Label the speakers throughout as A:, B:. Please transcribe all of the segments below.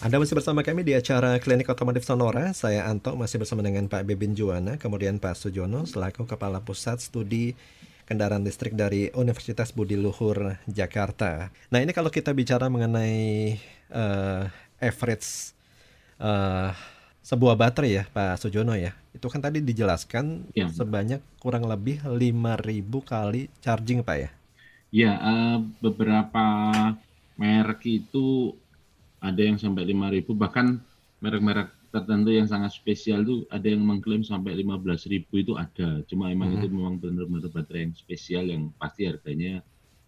A: Anda masih bersama kami di acara Klinik Otomotif Sonora. Saya Anto masih bersama dengan Pak Bebin Juwana, kemudian Pak Sujono selaku Kepala Pusat Studi Kendaraan Listrik dari Universitas Budi Luhur Jakarta. Nah ini kalau kita bicara mengenai uh, average uh, sebuah baterai ya Pak Sujono ya, itu kan tadi dijelaskan ya. sebanyak kurang lebih 5.000 kali charging Pak ya?
B: Ya, uh, beberapa merek itu ada yang sampai 5.000 bahkan merek-merek tertentu yang sangat spesial tuh ada yang mengklaim sampai 15.000 itu ada. Cuma emang hmm. itu memang benar-benar baterai yang spesial yang pasti harganya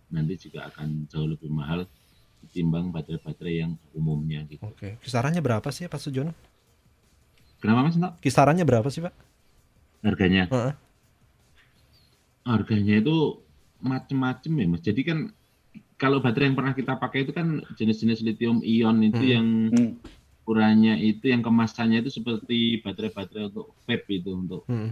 B: nanti juga akan jauh lebih mahal ketimbang baterai-baterai yang umumnya gitu.
A: Oke, kisarannya berapa sih Pak Sujono?
B: Kenapa Mas? Enggak?
A: Kisarannya berapa sih Pak?
B: Harganya? Uh -uh. Harganya itu macem-macem ya Mas. Jadi kan kalau baterai yang pernah kita pakai itu kan jenis-jenis lithium ion itu hmm. yang hmm. ukurannya itu yang kemasannya itu seperti baterai-baterai untuk vape itu untuk hmm.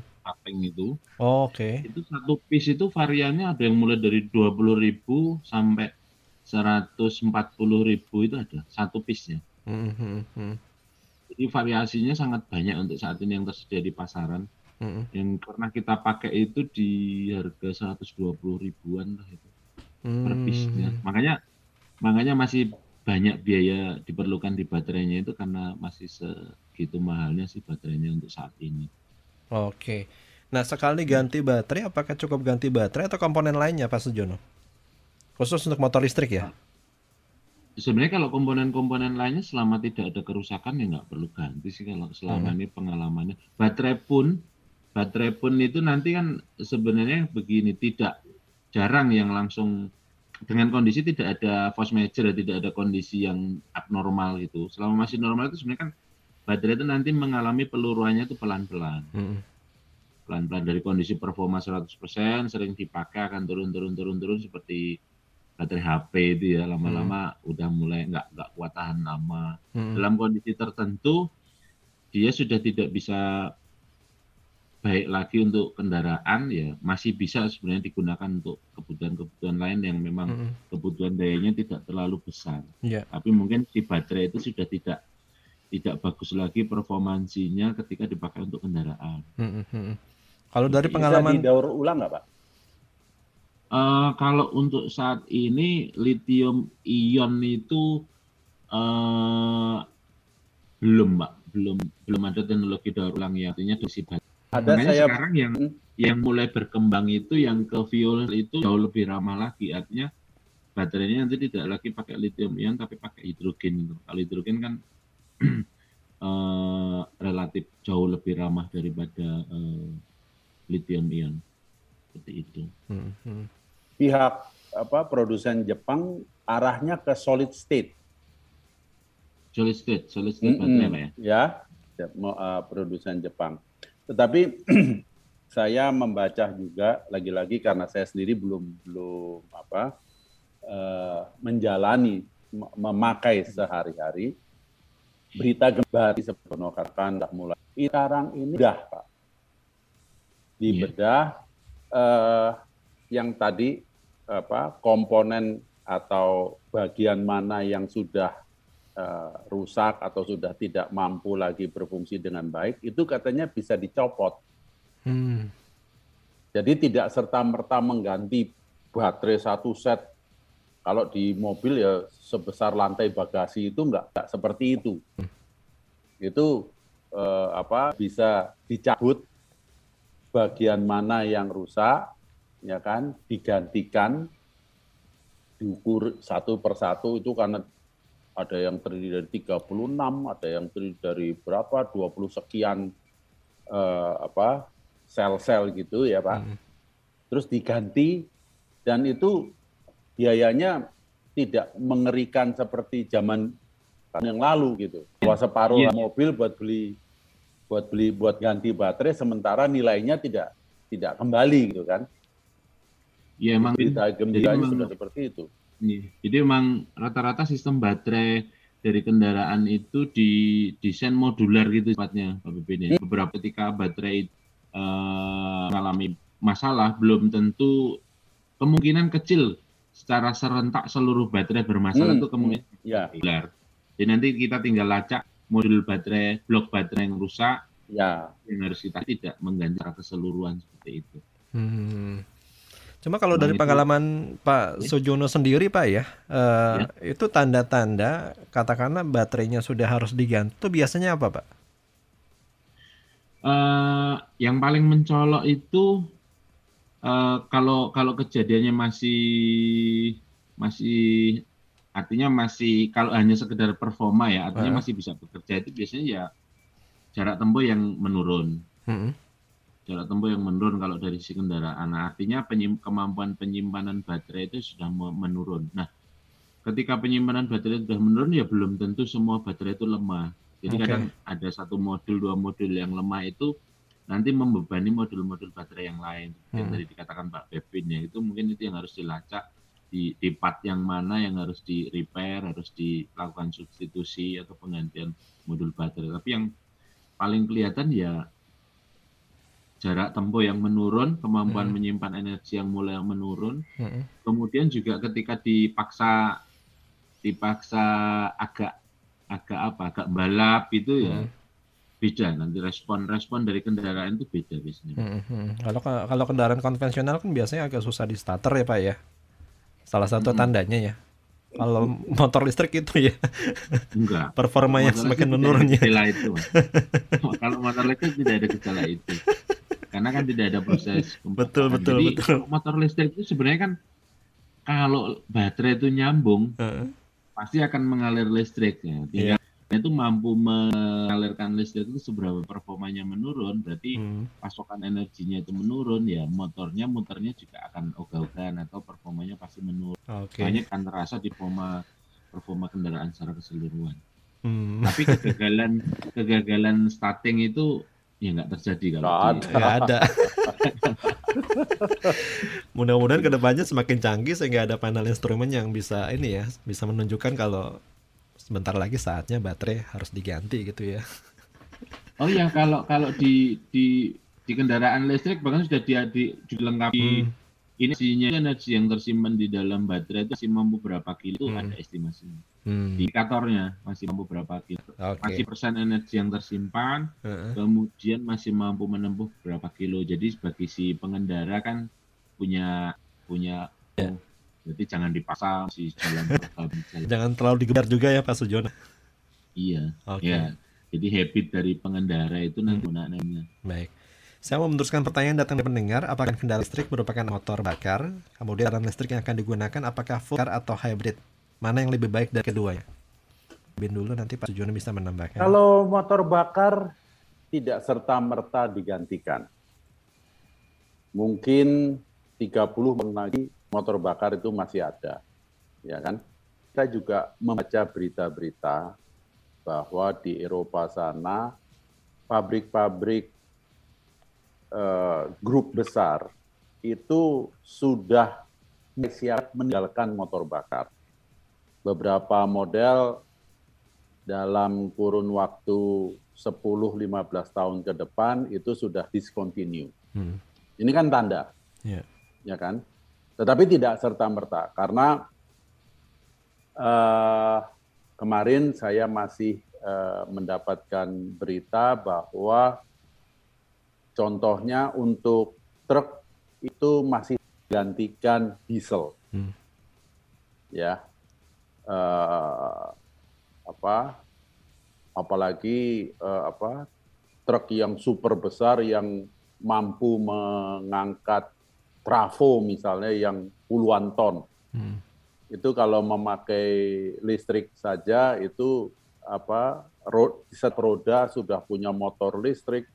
B: itu.
A: Oh, Oke. Okay.
B: Itu satu piece itu variannya ada yang mulai dari dua puluh ribu sampai seratus empat puluh ribu itu ada satu piece-nya. Hmm, hmm, hmm. Jadi variasinya sangat banyak untuk saat ini yang tersedia di pasaran. Hmm. Yang pernah kita pakai itu di harga 120 ribuan lah itu hmm. per piece-nya. Makanya makanya masih banyak biaya diperlukan di baterainya itu karena masih segitu mahalnya sih baterainya untuk saat ini.
A: Oke. Nah, sekali ganti baterai apakah cukup ganti baterai atau komponen lainnya Pak Sujono? Khusus untuk motor listrik ya?
B: Sebenarnya kalau komponen-komponen lainnya selama tidak ada kerusakan ya nggak perlu ganti sih kalau selama hmm. ini pengalamannya. Baterai pun baterai pun itu nanti kan sebenarnya begini tidak jarang yang langsung dengan kondisi tidak ada force major, tidak ada kondisi yang abnormal gitu. Selama masih normal itu sebenarnya kan baterai itu nanti mengalami peluruannya itu pelan-pelan. Hmm. Pelan-pelan dari kondisi performa 100% sering dipakai akan turun-turun turun-turun seperti baterai HP itu ya lama-lama hmm. udah mulai nggak nggak kuat tahan lama. Hmm. Dalam kondisi tertentu dia sudah tidak bisa baik lagi untuk kendaraan ya masih bisa sebenarnya digunakan untuk kebutuhan-kebutuhan lain yang memang mm -hmm. kebutuhan dayanya tidak terlalu besar. Yeah. Tapi mungkin di baterai itu sudah tidak tidak bagus lagi performansinya ketika dipakai untuk kendaraan. Mm
A: -hmm. Kalau dari pengalaman
C: bisa didaur ulang nggak pak?
B: Uh, kalau untuk saat ini lithium ion itu uh, belum, pak, belum belum ada teknologi daur ulang ya, artinya dosis baterai ada Makanya saya sekarang yang hmm. yang mulai berkembang itu yang ke fuel itu jauh lebih ramah lagi artinya baterainya nanti tidak lagi pakai lithium ion tapi pakai hidrogen itu. Kalau hidrogen kan uh, relatif jauh lebih ramah daripada uh, lithium ion seperti itu. Hmm,
C: hmm. Pihak apa produsen Jepang arahnya ke solid state.
B: Solid state, solid state -hmm. baterai
C: ya. Ya, uh, produsen Jepang. Tetapi saya membaca juga lagi-lagi karena saya sendiri belum belum apa uh, menjalani memakai sehari-hari. Berita gembar di sepenuhkan mulai. Sekarang ini dah pak. Di iya. bedah uh, yang tadi apa komponen atau bagian mana yang sudah rusak atau sudah tidak mampu lagi berfungsi dengan baik, itu katanya bisa dicopot. Hmm. Jadi tidak serta merta mengganti baterai satu set. Kalau di mobil ya sebesar lantai bagasi itu enggak, enggak seperti itu. Hmm. Itu eh, apa bisa dicabut bagian mana yang rusak, ya kan, digantikan, diukur satu persatu itu karena ada yang terdiri dari 36, ada yang terdiri dari berapa 20 sekian uh, apa sel-sel gitu ya Pak. Hmm. Terus diganti dan itu biayanya tidak mengerikan seperti zaman yang lalu gitu. Bahwa separuh yeah. mobil buat beli buat beli buat ganti baterai sementara nilainya tidak tidak kembali gitu kan.
B: Ya emang
C: gembiranya sudah seperti itu.
B: Iya. Jadi memang rata-rata sistem baterai dari kendaraan itu didesain modular gitu sifatnya Pak Bipin. Hmm. Beberapa ketika baterai uh, mengalami masalah belum tentu kemungkinan kecil secara serentak seluruh baterai bermasalah hmm. itu kemungkinan
C: ya.
B: modular. Jadi nanti kita tinggal lacak modul baterai, blok baterai yang rusak,
C: Ya,
B: yang harus kita tidak mengganti secara keseluruhan seperti itu.
A: Hmm. Cuma kalau dari
B: itu-
A: pengalaman Pak
B: Ya.
A: Sujono sendiri Pak ya,
B: Ya.
A: itu tanda-tanda katakanlah baterainya sudah harus diganti, itu biasanya apa Pak?
B: Eh, yang paling mencolok itu eh, kalau kalau kejadiannya masih masih artinya masih kalau hanya sekedar performa ya artinya
A: Ah.
B: masih bisa bekerja itu biasanya ya jarak tempuh yang menurun
A: Hmm.
B: Jarak tempuh yang menurun kalau dari si kendaraan. Nah, artinya penyim- kemampuan penyimpanan baterai itu sudah me- menurun. Nah ketika penyimpanan baterai sudah menurun ya belum tentu semua baterai itu lemah. Jadi
A: Oke.
B: kadang ada satu modul dua modul yang lemah itu nanti membebani modul-modul baterai yang lain. Yang
A: Hmm.
B: tadi dikatakan Pak Pepin ya itu mungkin itu yang harus dilacak di, di part yang mana yang harus di repair harus dilakukan substitusi atau penggantian modul baterai. Tapi yang paling kelihatan ya jarak tempuh yang menurun kemampuan
A: Hmm.
B: menyimpan energi yang mulai menurun
A: Hmm.
B: kemudian juga ketika dipaksa dipaksa agak agak apa agak balap itu ya
A: Hmm.
B: beda nanti respon respon dari kendaraan itu beda biasanya
A: Hmm, hmm. Kalau kalau kendaraan konvensional kan biasanya agak susah di starter ya Pak ya. Salah satu
B: Hmm.
A: tandanya ya. Kalau motor listrik itu ya
B: enggak
A: performanya
B: Motor
A: semakin menurun ya.
B: itu kalau motor listrik tidak ada gejala itu karena kan tidak ada proses
A: Betul, betul,
B: Jadi
A: betul.
B: motor listrik itu sebenarnya kan kalau baterai itu nyambung
A: Heeh.
B: pasti akan mengalir listrik ya. Tinggal itu mampu mengalirkan listrik itu seberapa performanya menurun, berarti
A: Hmm.
B: pasokan energinya itu menurun ya motornya muternya juga akan ogah-ogahan atau performanya pasti menurun.
A: Oke.
B: Banyak akan terasa di performa performa kendaraan secara keseluruhan.
A: Hmm.
B: Tapi kegagalan kegagalan starting itu ya nggak terjadi kalau
C: Nggak
B: di-
A: Nggak ada. Mudah-mudahan ke depannya semakin canggih sehingga ada panel instrumen yang bisa ini ya, bisa menunjukkan kalau sebentar lagi saatnya baterai harus diganti gitu ya.
B: Oh ya kalau kalau di di di kendaraan listrik bahkan sudah dia di, dilengkapi
A: Hmm.
B: energinya energi yang tersimpan di dalam baterai itu masih mampu berapa kilo
A: Hmm.
B: ada estimasinya.
A: Hmm.
B: Indikatornya masih mampu berapa kilo.
A: Oke.
B: Masih persen energi yang tersimpan,
A: Heeh.
B: kemudian masih mampu menempuh berapa kilo. Jadi bagi si pengendara kan punya punya
A: Ya.
B: oh, jadi jangan dipaksa si jalan jalan.
A: Jangan terlalu digebar juga ya Pak Sujono.
B: Iya.
A: Oke.
B: Ya. Jadi habit dari pengendara itu nanti
A: Hmm. Baik. Saya mau meneruskan pertanyaan datang dari pendengar, apakah kendaraan listrik merupakan motor bakar? Kemudian kendaraan listrik yang akan digunakan apakah full atau hybrid? Mana yang lebih baik dari keduanya? Bin dulu nanti Pak Sujono bisa menambahkan.
C: Kalau motor bakar tidak serta-merta digantikan. Mungkin 30 tahun lagi motor bakar itu masih ada. Ya kan? Kita juga membaca berita-berita bahwa di Eropa sana pabrik-pabrik eh, grup besar itu sudah siap meninggalkan motor bakar. Beberapa model dalam kurun waktu 10-15 tahun ke depan itu sudah discontinue.
A: Hmm.
C: Ini kan tanda,
A: Ya.
C: ya kan? Tetapi tidak serta-merta karena eh, kemarin saya masih eh, mendapatkan berita bahwa contohnya untuk truk itu masih digantikan diesel,
A: Hmm.
C: ya. Eh, apa? Apalagi eh, apa? Truk yang super besar yang mampu mengangkat trafo misalnya yang puluhan ton
A: Hmm.
C: itu kalau memakai listrik saja itu apa ro- set roda sudah punya motor listrik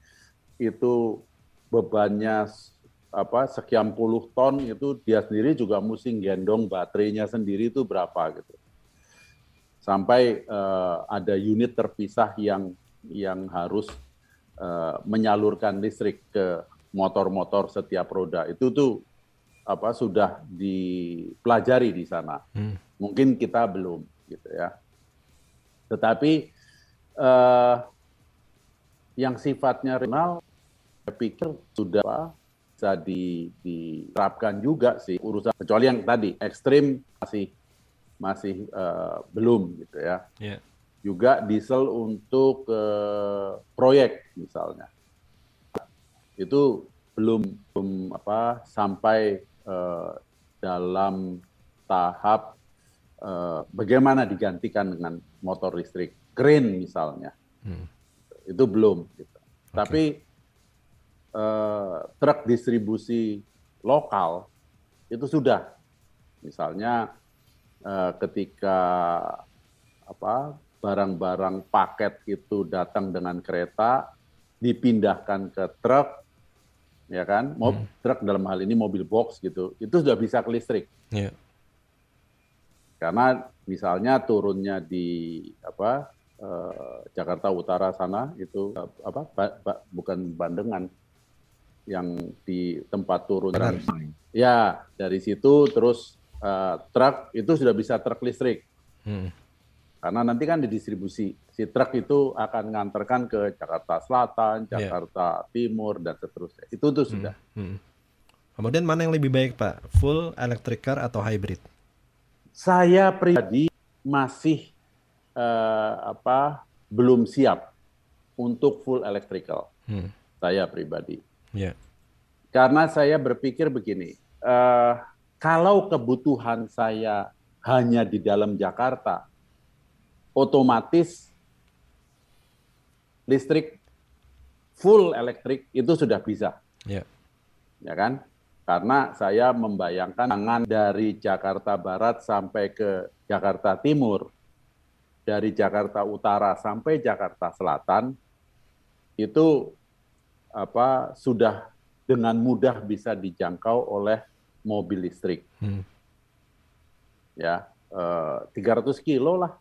C: itu bebannya apa sekian puluh ton itu dia sendiri juga mesti gendong baterainya sendiri itu berapa gitu sampai eh, ada unit terpisah yang yang harus eh, menyalurkan listrik ke motor-motor setiap roda itu tuh apa sudah dipelajari di sana.
A: Hmm.
C: Mungkin kita belum gitu ya. Tetapi eh, yang sifatnya regional, saya pikir sudah bisa di- diterapkan juga sih urusan kecuali yang tadi ekstrim masih masih eh, belum gitu ya.
A: Ya.
C: juga diesel untuk uh, proyek misalnya. Itu belum, belum apa sampai uh, dalam tahap uh, bagaimana digantikan dengan motor listrik, crane misalnya. Hmm. Itu belum. Gitu. Okay. Tapi uh, truk distribusi lokal itu sudah. Misalnya uh, ketika apa barang-barang paket itu datang dengan kereta dipindahkan ke truk ya kan Mob, hmm. truk dalam hal ini mobil box gitu itu sudah bisa ke listrik yeah. karena misalnya turunnya di apa eh, Jakarta Utara sana itu apa ba, ba, bukan Bandengan yang di tempat turun ya dari situ terus uh, truk itu sudah bisa truk listrik hmm karena nanti kan didistribusi. Si truk itu akan ngantarkan ke Jakarta Selatan, iya. Jakarta yeah. Timur, dan seterusnya. Itu tuh sudah. Hmm, hmm.
A: Kemudian mana yang lebih baik Pak? Full electric car atau hybrid?
C: Saya pribadi masih uh, apa belum siap untuk full electrical. Hmm. Saya pribadi. Yeah. Karena saya berpikir begini, uh, kalau kebutuhan saya hanya di dalam Jakarta, otomatis listrik full elektrik itu sudah bisa. Ya. Ya kan? Karena saya membayangkan tangan dari Jakarta Barat sampai ke Jakarta Timur, dari Jakarta Utara sampai Jakarta Selatan itu apa sudah dengan mudah bisa dijangkau oleh mobil listrik. Hmm. Ya, eh, 300 kilo lah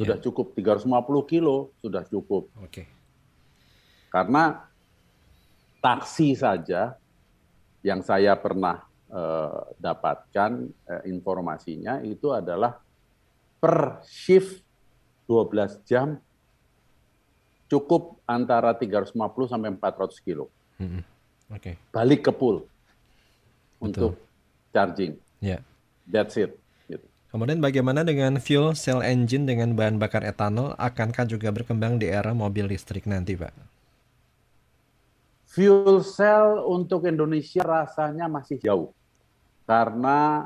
C: sudah yeah. cukup 350 kilo sudah cukup. Oke. Okay. Karena taksi saja yang saya pernah eh, dapatkan eh, informasinya itu adalah per shift 12 jam cukup antara 350 sampai 400 kilo. Mm -hmm. Oke. Okay. Balik ke pool Betul. untuk charging. Ya. Yeah. That's it.
A: Kemudian bagaimana dengan fuel cell engine dengan bahan bakar etanol? Akankah juga berkembang di era mobil listrik nanti, Pak?
C: Fuel cell untuk Indonesia rasanya masih jauh. Karena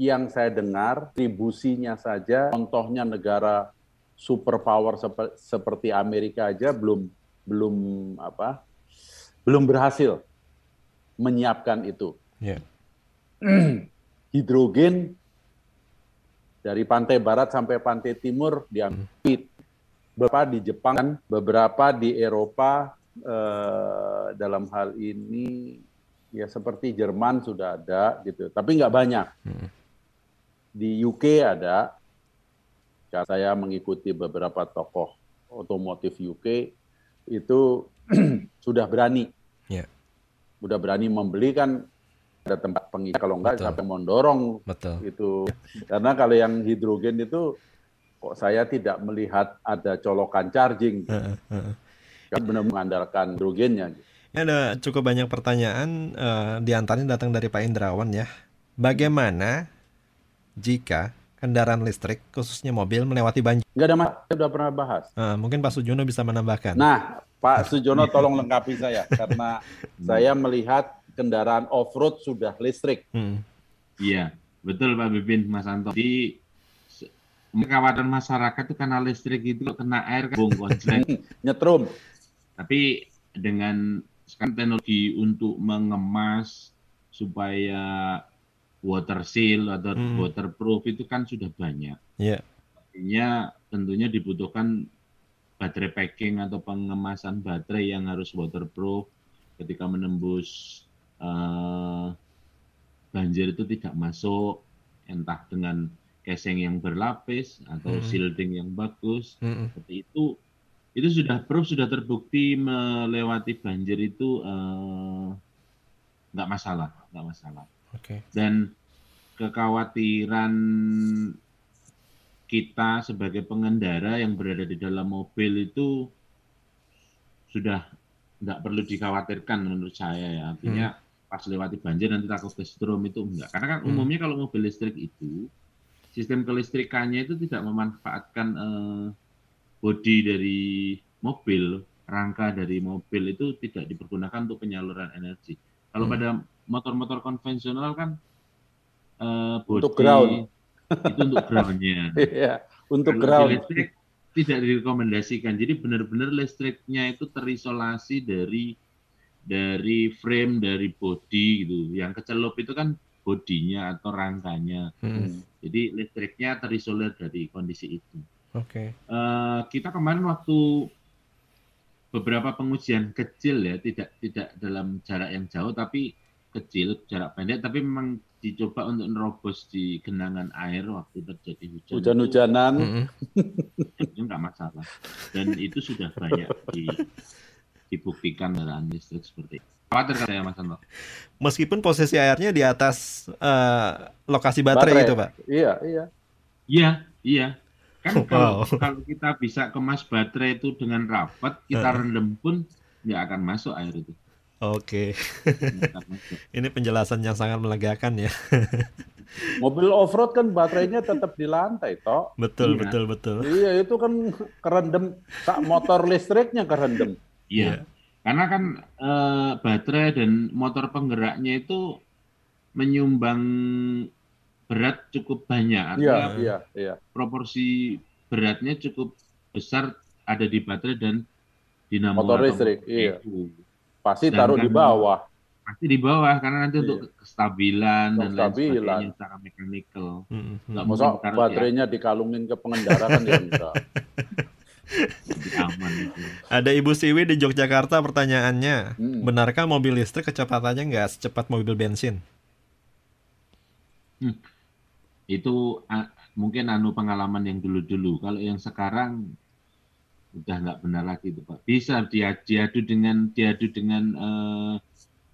C: yang saya dengar, distribusinya saja, contohnya negara superpower seperti Amerika aja belum belum apa belum berhasil menyiapkan itu. Yeah. Hidrogen dari pantai barat sampai pantai timur diambil. Beberapa di Jepang, beberapa di Eropa eh, dalam hal ini ya seperti Jerman sudah ada gitu, tapi nggak banyak. Hmm. Di UK ada, saya mengikuti beberapa tokoh otomotif UK itu sudah berani, sudah berani membeli kan ada tempat pengisi kalau enggak Betul. sampai mendorong Betul. itu karena kalau yang hidrogen itu kok saya tidak melihat ada colokan charging kan benar mengandalkan hidrogennya
A: ini ada cukup banyak pertanyaan uh, di antaranya datang dari Pak Indrawan ya bagaimana jika kendaraan listrik khususnya mobil melewati banjir
C: Enggak ada masalah, sudah pernah bahas.
A: Uh, mungkin Pak Sujono bisa menambahkan.
C: Nah, Pak Sujono tolong lengkapi saya karena saya melihat kendaraan off-road sudah listrik. Hmm.
B: Iya, betul Pak Bipin, Mas Anto. Di kawasan masyarakat itu karena listrik itu kena air kan.
C: Nyetrum.
B: Tapi dengan sekarang teknologi untuk mengemas supaya water seal atau hmm. waterproof itu kan sudah banyak. Iya. Yeah. Artinya tentunya dibutuhkan baterai packing atau pengemasan baterai yang harus waterproof ketika menembus uh, banjir itu tidak masuk entah dengan casing yang berlapis atau hmm. shielding yang bagus hmm. seperti itu itu sudah proof sudah terbukti melewati banjir itu uh, nggak masalah nggak masalah okay. dan kekhawatiran kita sebagai pengendara yang berada di dalam mobil itu sudah nggak perlu dikhawatirkan menurut saya ya artinya hmm pas lewati banjir nanti takut ke strom itu enggak. Karena kan hmm. umumnya kalau mobil listrik itu sistem kelistrikannya itu tidak memanfaatkan eh, bodi dari mobil, rangka dari mobil itu tidak dipergunakan untuk penyaluran energi. Kalau
A: Hmm.
B: pada motor-motor konvensional kan eh, bodi
C: Untuk ground.
B: Itu untuk groundnya.
C: Iya, untuk
B: Kalau
C: ground.
B: listrik tidak direkomendasikan. Jadi benar-benar listriknya itu terisolasi dari dari frame dari body gitu. Yang kecelup itu kan bodinya atau rangkanya.
C: Hmm.
B: Jadi listriknya terisolir dari kondisi itu.
A: Oke.
B: Eh, kita kemarin waktu beberapa pengujian kecil ya, tidak tidak dalam jarak yang jauh tapi kecil, jarak pendek, tapi memang dicoba untuk nerobos di genangan air waktu terjadi hujan.
C: Hujan-hujanan.
B: Itu nggak masalah. Dan itu sudah banyak di, dibuktikan kendaraan listrik seperti itu. Khawatir kan saya Mas Anto?
A: Meskipun posisi airnya di atas eh, lokasi baterai, itu, Pak.
C: Iya, iya.
B: Iya, iya. Kan kalau,
A: Wow.
B: kalau kita bisa kemas baterai itu dengan rapat, kita rendam pun nggak akan masuk air itu.
A: Oke.
B: Akan masuk.
A: Ini penjelasan yang sangat melegakan ya.
C: Mobil off-road kan baterainya tetap di lantai, toh.
A: Betul,
B: Iya.
A: betul, betul.
C: Iya, itu kan kerendam. Tak motor listriknya kerendam.
B: Iya. Karena kan eh, baterai dan motor penggeraknya itu menyumbang berat cukup banyak.
C: Iya, iya, iya.
B: proporsi beratnya cukup besar ada di baterai dan dinamo
C: Motor
B: atau
C: listrik, iya.
B: itu.
C: Pasti
B: Dan
C: taruh di bawah.
B: Pasti di bawah karena nanti
C: Iya.
B: untuk kestabilan dan lain
C: Kestabilan.
B: sebagainya secara mechanical.
A: Mm-mm.
B: Nggak mungkin di
C: baterainya dikalungin ke pengendara kan ya
B: lebih aman itu.
A: Ada Ibu Siwi di Yogyakarta pertanyaannya.
C: Hmm.
A: Benarkah mobil listrik kecepatannya nggak secepat mobil bensin?
B: Itu ah, mungkin anu pengalaman yang dulu-dulu. Kalau yang sekarang udah nggak benar lagi itu Pak. Bisa dia diadu dengan diadu dengan eh,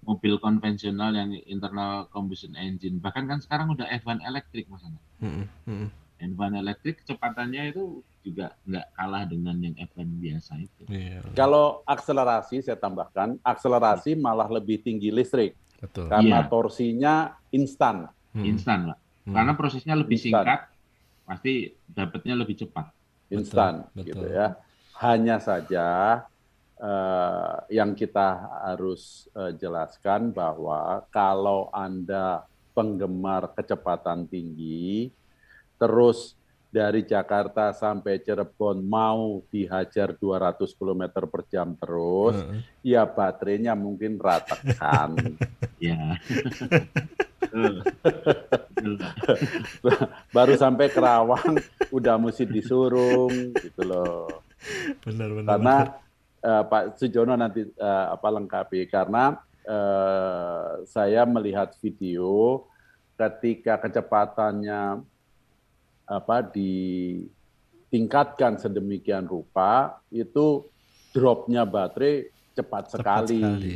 B: mobil konvensional yang internal combustion engine. Bahkan kan sekarang udah F1 elektrik Mas Ana.
A: Mm-mm. Mm-mm.
B: F1 elektrik kecepatannya itu juga nggak kalah dengan yang F1 biasa itu.
A: Iya,
C: Kalau akselerasi saya tambahkan, akselerasi malah lebih tinggi listrik
A: betul.
C: karena
B: Iya.
C: torsinya instan.
A: Mm.
B: Instan Pak.
A: Mm.
B: Karena prosesnya lebih
C: Instan.
B: singkat, pasti dapatnya lebih cepat.
C: instan gitu ya. Hanya saja eh, yang kita harus eh, jelaskan bahwa kalau Anda penggemar kecepatan tinggi terus dari Jakarta sampai Cirebon mau dihajar 200 km per jam terus,
A: Heeh.
C: ya baterainya mungkin ratakan.
B: Ya.
C: Baru sampai Kerawang udah mesti disurung gitu loh.
A: Benar, benar.
C: karena eh, Pak Sujono nanti eh, apa lengkapi karena eh, saya melihat video ketika kecepatannya apa ditingkatkan sedemikian rupa itu dropnya baterai cepat
A: Tepat
C: sekali,
A: sekali.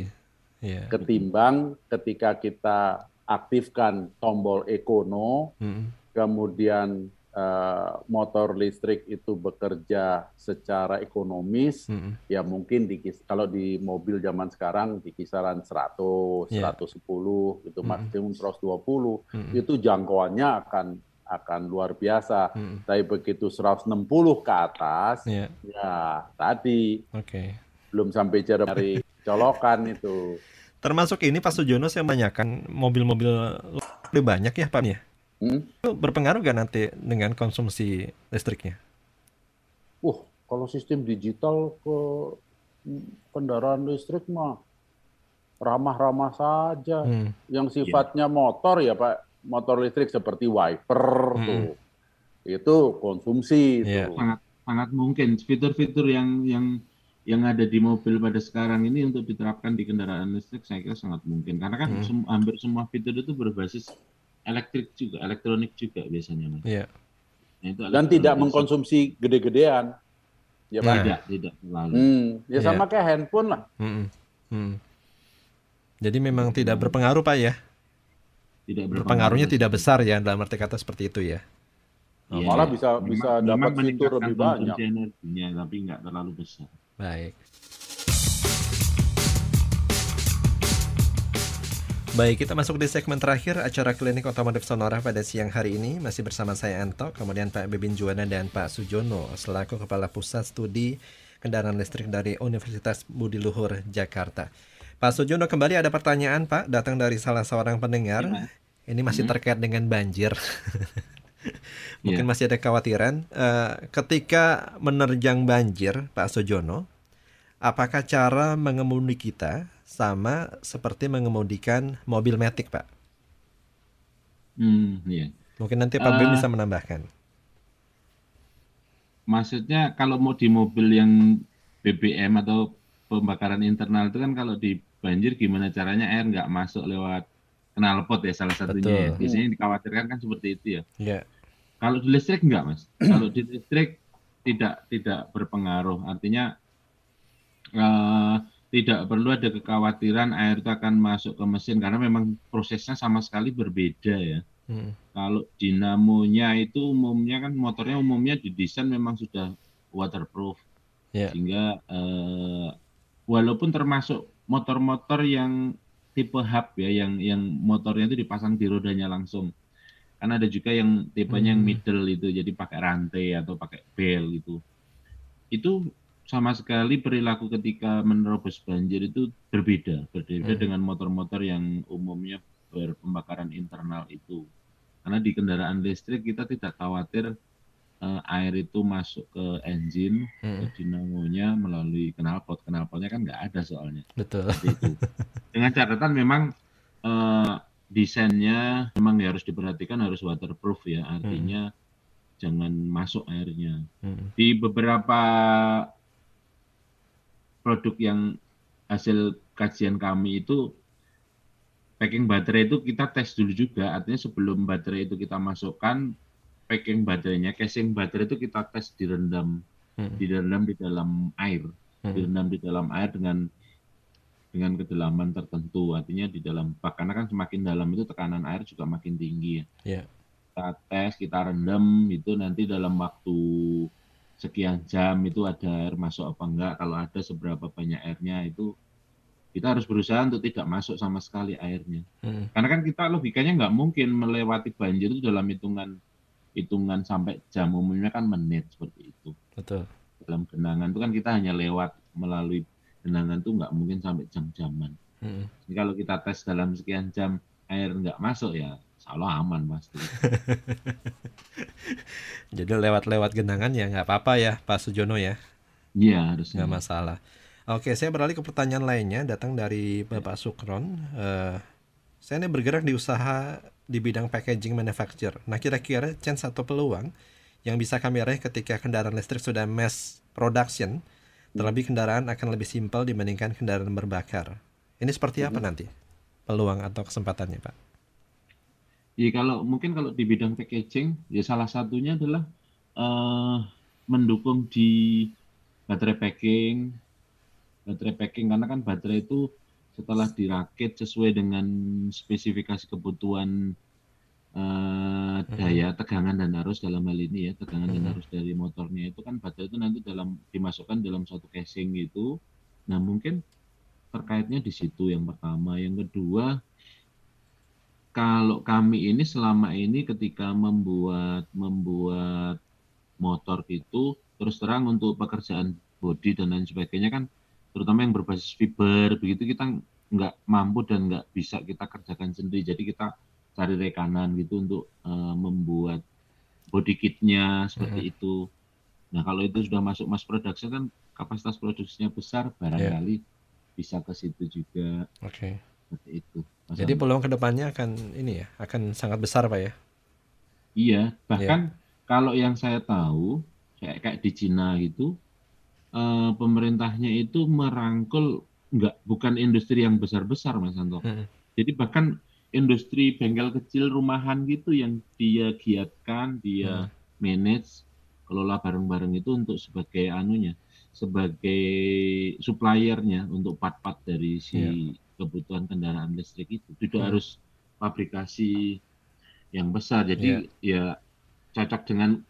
A: Iya.
C: ketimbang ketika kita aktifkan tombol ekono
A: Mm-mm.
C: kemudian motor listrik itu bekerja secara ekonomis,
A: Mm-mm.
C: ya mungkin di kalau di mobil zaman sekarang di kisaran 100,
A: Iya.
C: 110, itu
A: Mm-mm.
C: maksimum 120,
A: Mm-mm.
C: itu jangkauannya akan akan luar biasa.
A: Mm-mm.
C: Tapi begitu 160 ke atas,
A: Iya,
C: ya tadi
A: oke.
C: belum sampai dari colokan itu.
A: Termasuk ini Pak Sujono saya menanyakan mobil-mobil lebih banyak ya Pak ya?
C: Hmm?
A: Itu berpengaruh nggak nanti dengan konsumsi listriknya?
C: Uh, kalau sistem digital ke kendaraan listrik mah ramah-ramah saja.
A: Hmm.
C: Yang sifatnya motor ya Pak, motor listrik seperti wiper
A: Mm-mm.
C: tuh. Itu konsumsi
A: Iya.
C: itu.
B: sangat sangat mungkin fitur-fitur yang yang yang ada di mobil pada sekarang ini untuk diterapkan di kendaraan listrik saya kira sangat mungkin karena kan
A: Hmm.
B: sem- hampir semua fitur itu berbasis elektrik juga elektronik juga biasanya mas.
A: Iya.
B: Nah, itu
C: Dan tidak mengkonsumsi gede-gedean. Ya Pak.
A: Nah.
B: tidak tidak terlalu
C: Hmm, ya
A: Iya.
C: sama kayak handphone lah.
A: Mm-mm. Mm. Jadi memang tidak berpengaruh Pak ya?
B: tidak
A: Berpengaruhnya
B: berpengaruh.
A: tidak besar ya dalam arti kata seperti itu ya?
B: Iya.
C: Malah bisa
B: Memang-
C: bisa dapat fitur lebih banyak.
B: energinya tapi nggak terlalu besar.
A: Baik. Baik, kita masuk di segmen terakhir acara klinik otomotif Sonora pada siang hari ini. Masih bersama saya Anto, kemudian Pak Bebin Juwana dan Pak Sujono selaku Kepala Pusat Studi Kendaraan Listrik dari Universitas Budi Luhur, Jakarta. Pak Sujono kembali ada pertanyaan Pak, datang dari salah seorang pendengar.
B: Gimana?
A: Ini masih
B: Hmm.
A: terkait dengan banjir. Mungkin
B: Iya.
A: masih ada kekhawatiran. Eh, ketika menerjang banjir, Pak Sujono, apakah cara mengemudi kita sama seperti mengemudikan mobil metik, Pak?
B: Hmm, iya.
A: Mungkin nanti Pak Bim
B: Eh.
A: bisa menambahkan.
B: Maksudnya kalau mau di mobil yang BBM atau pembakaran internal itu kan kalau di banjir gimana caranya air nggak masuk lewat knalpot ya salah satunya ya.
A: Betul.
B: Biasanya yang dikhawatirkan kan seperti itu ya.
A: Ya,
B: Kalau di listrik enggak, Mas. Kalau di listrik tidak tidak berpengaruh. Artinya eh, tidak perlu ada kekhawatiran air itu akan masuk ke mesin karena memang prosesnya sama sekali berbeda ya.
A: Hmm.
B: Kalau dinamonya itu umumnya kan motornya umumnya didesain memang sudah waterproof.
A: Ya.
B: Sehingga eh, walaupun termasuk motor-motor yang tipe hub ya yang yang motornya itu dipasang di rodanya langsung. Kan ada juga yang tipenya yang
A: Hmm.
B: middle itu jadi pakai rantai atau pakai bel gitu. Itu sama sekali perilaku ketika menerobos banjir itu berbeda, berbeda
A: Hmm.
B: dengan motor-motor yang umumnya berpembakaran internal itu. Karena di kendaraan listrik kita tidak khawatir eh, air itu masuk ke engine,
A: Hmm.
B: ke dinamonya melalui knalpot. Knalpotnya kan nggak ada soalnya.
A: Betul.
B: Itu. Dengan catatan memang eh, desainnya memang harus diperhatikan harus waterproof ya. Artinya jangan masuk airnya.
A: Hmm.
B: Di beberapa produk yang hasil kajian kami itu packing baterai itu kita tes dulu juga. Artinya sebelum baterai itu kita masukkan packing baterainya, casing baterai itu kita tes direndam,
A: Hmm.
B: direndam di dalam air,
A: Hmm.
B: direndam di dalam air dengan dengan kedalaman tertentu. Artinya di dalam bak karena kan semakin dalam itu tekanan air juga makin tinggi ya.
A: Ya.
B: Kita tes, kita rendam itu nanti dalam waktu sekian jam itu ada air masuk apa enggak. Kalau ada seberapa banyak airnya itu kita harus berusaha untuk tidak masuk sama sekali airnya.
A: Hmm.
B: Karena kan kita logikanya nggak mungkin melewati banjir itu dalam hitungan hitungan sampai jam umumnya kan menit seperti itu.
A: Betul.
B: Dalam genangan itu kan kita hanya lewat melalui genangan itu nggak mungkin sampai jam-jaman.
A: Hmm.
B: Jadi kalau kita tes dalam sekian jam air nggak masuk ya salah aman pasti.
A: Jadi lewat-lewat genangan ya nggak apa-apa ya, Pak Sujono ya.
B: Iya harusnya.
A: Nggak masalah. Oke, saya beralih ke pertanyaan lainnya datang dari Bapak Sukron. Eh, saya ini bergerak di usaha di bidang packaging manufacture. Nah, kira-kira chance atau peluang yang bisa kami raih ketika kendaraan listrik sudah mass production, terlebih kendaraan akan lebih simpel dibandingkan kendaraan berbakar. Ini seperti apa nanti? Peluang atau kesempatannya, Pak?
B: Jadi kalau mungkin kalau di bidang packaging ya salah satunya adalah eh, mendukung di baterai packing, baterai packing karena kan baterai itu setelah dirakit sesuai dengan spesifikasi kebutuhan eh, daya tegangan dan arus dalam hal ini ya tegangan dan
A: Mhm.
B: arus dari motornya itu kan baterai itu nanti dalam dimasukkan dalam suatu casing gitu. Nah mungkin terkaitnya di situ yang pertama, yang kedua kalau kami ini selama ini ketika membuat membuat motor itu terus terang untuk pekerjaan bodi dan lain sebagainya kan terutama yang berbasis fiber begitu kita nggak mampu dan nggak bisa kita kerjakan sendiri. Jadi kita cari rekanan gitu untuk eh, membuat body kitnya seperti itu. Nah kalau itu sudah masuk mass production kan kapasitas produksinya besar barangkali bisa ke situ juga.
A: Oke.
B: seperti itu
A: Jadi peluang ke depannya akan ini ya, akan sangat besar, Pak ya.
B: Iya, bahkan kalau yang saya tahu, kayak kayak di Cina gitu, eh, pemerintahnya itu merangkul nggak bukan industri yang besar-besar, Mas Santo.
A: Mm-mm.
B: Jadi bahkan industri bengkel kecil rumahan gitu yang dia giatkan, dia manage, kelola bareng-bareng itu untuk sebagai anunya, sebagai suppliernya untuk part-part dari si kebutuhan kendaraan listrik itu. Tidak
A: Hmm.
B: harus fabrikasi yang besar. Jadi ya cocok dengan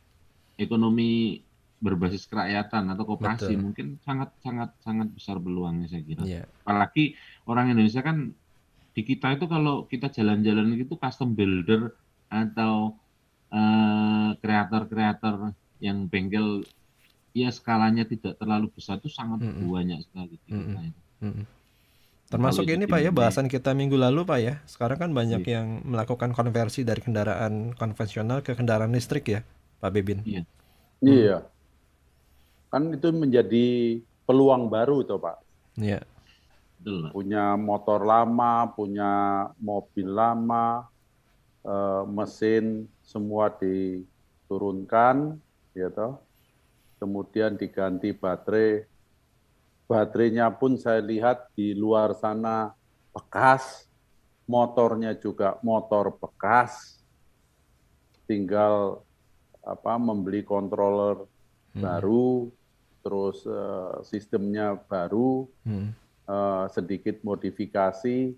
B: ekonomi berbasis kerakyatan atau koperasi
A: Betul.
B: mungkin sangat sangat sangat besar peluangnya saya kira.
A: Iya.
B: Apalagi orang Indonesia kan di kita itu kalau kita jalan-jalan itu custom builder atau eh, kreator-kreator yang bengkel ya skalanya tidak terlalu besar itu sangat
A: Mm-mm.
B: banyak sekali di kita
A: Mm-mm.
B: itu.
A: Mm-mm. Termasuk ini Pak ya
B: Indonesia.
A: bahasan kita minggu lalu Pak ya. Sekarang kan banyak
B: Iya.
A: yang melakukan konversi dari kendaraan konvensional ke kendaraan listrik ya, Pak Bebin.
B: Iya.
C: Iya. Kan itu menjadi peluang baru tuh Pak.
A: Iya.
B: Betul, Pak.
C: Punya motor lama, punya mobil lama, eh, mesin semua diturunkan, gitu. Kemudian diganti baterai. Baterainya pun saya lihat di luar sana bekas, motornya juga motor bekas. Tinggal apa membeli controller
A: Hmm.
C: baru, terus eh, sistemnya baru,
A: Hmm.
C: eh, sedikit modifikasi,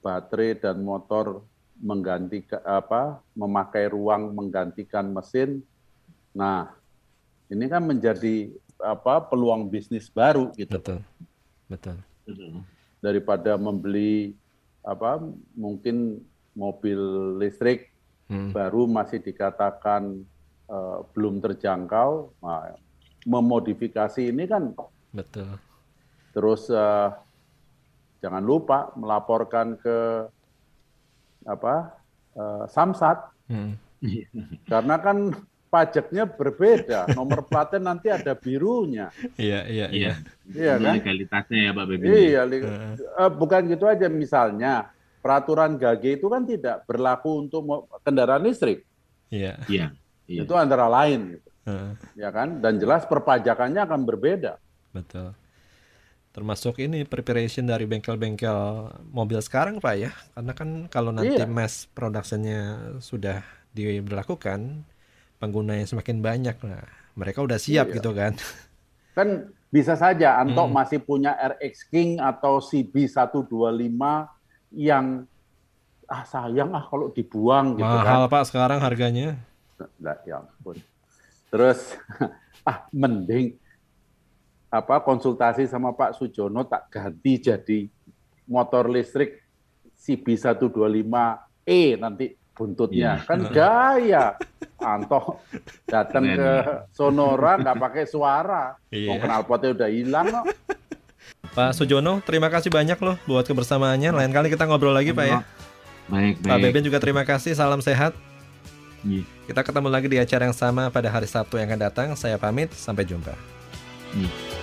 C: baterai dan motor mengganti apa memakai ruang menggantikan mesin. Nah, ini kan menjadi apa peluang bisnis baru gitu
A: Betul. Betul.
C: Daripada membeli apa mungkin mobil listrik
A: Hmm.
C: baru masih dikatakan eh, belum terjangkau. Nah, memodifikasi ini kan
A: Betul.
C: terus eh, jangan lupa melaporkan ke apa eh, Samsat
A: Hmm.
C: karena kan pajaknya berbeda nomor platnya nanti ada birunya
A: Iya, iya, iya.
B: Iya.
C: iya kan
B: legalitasnya ya Pak Bebin.
C: iya eh, bukan gitu aja misalnya peraturan GAGE itu kan tidak berlaku untuk kendaraan listrik
A: Iya.
B: Iya. Iya.
C: itu antara lain gitu.
A: Heeh.
C: ya kan dan jelas perpajakannya akan berbeda
A: Betul. Termasuk ini preparation dari bengkel-bengkel mobil sekarang Pak ya. Karena kan kalau nanti
C: Iya.
A: mass production-nya sudah diberlakukan, penggunanya semakin banyak. Nah, mereka udah siap
C: Iya.
A: gitu kan.
C: kan bisa saja Anto
A: Hmm.
C: masih punya RX King atau CB 125 yang ah sayang ah kalau dibuang gitu kan.
A: Mahal Pak sekarang harganya.
C: Nah, ya ampun. Terus ah mending apa konsultasi sama Pak Sujono tak ganti jadi motor listrik CB 125E nanti buntutnya
B: Iya.
C: kan gaya. Anto datang
B: Keren,
C: ke
B: ya.
C: Sonora nggak pakai suara.
A: Iya.
C: Mau knalpotnya udah hilang kok.
A: Pak Sujono, terima kasih banyak loh buat kebersamaannya. Lain kali kita ngobrol lagi Pak ya.
B: Baik,
A: Pak
B: baik.
A: Beben juga terima kasih. Salam sehat.
B: Iya.
A: Kita ketemu lagi di acara yang sama pada hari Sabtu yang akan datang. Saya pamit. Sampai jumpa.
B: Iya.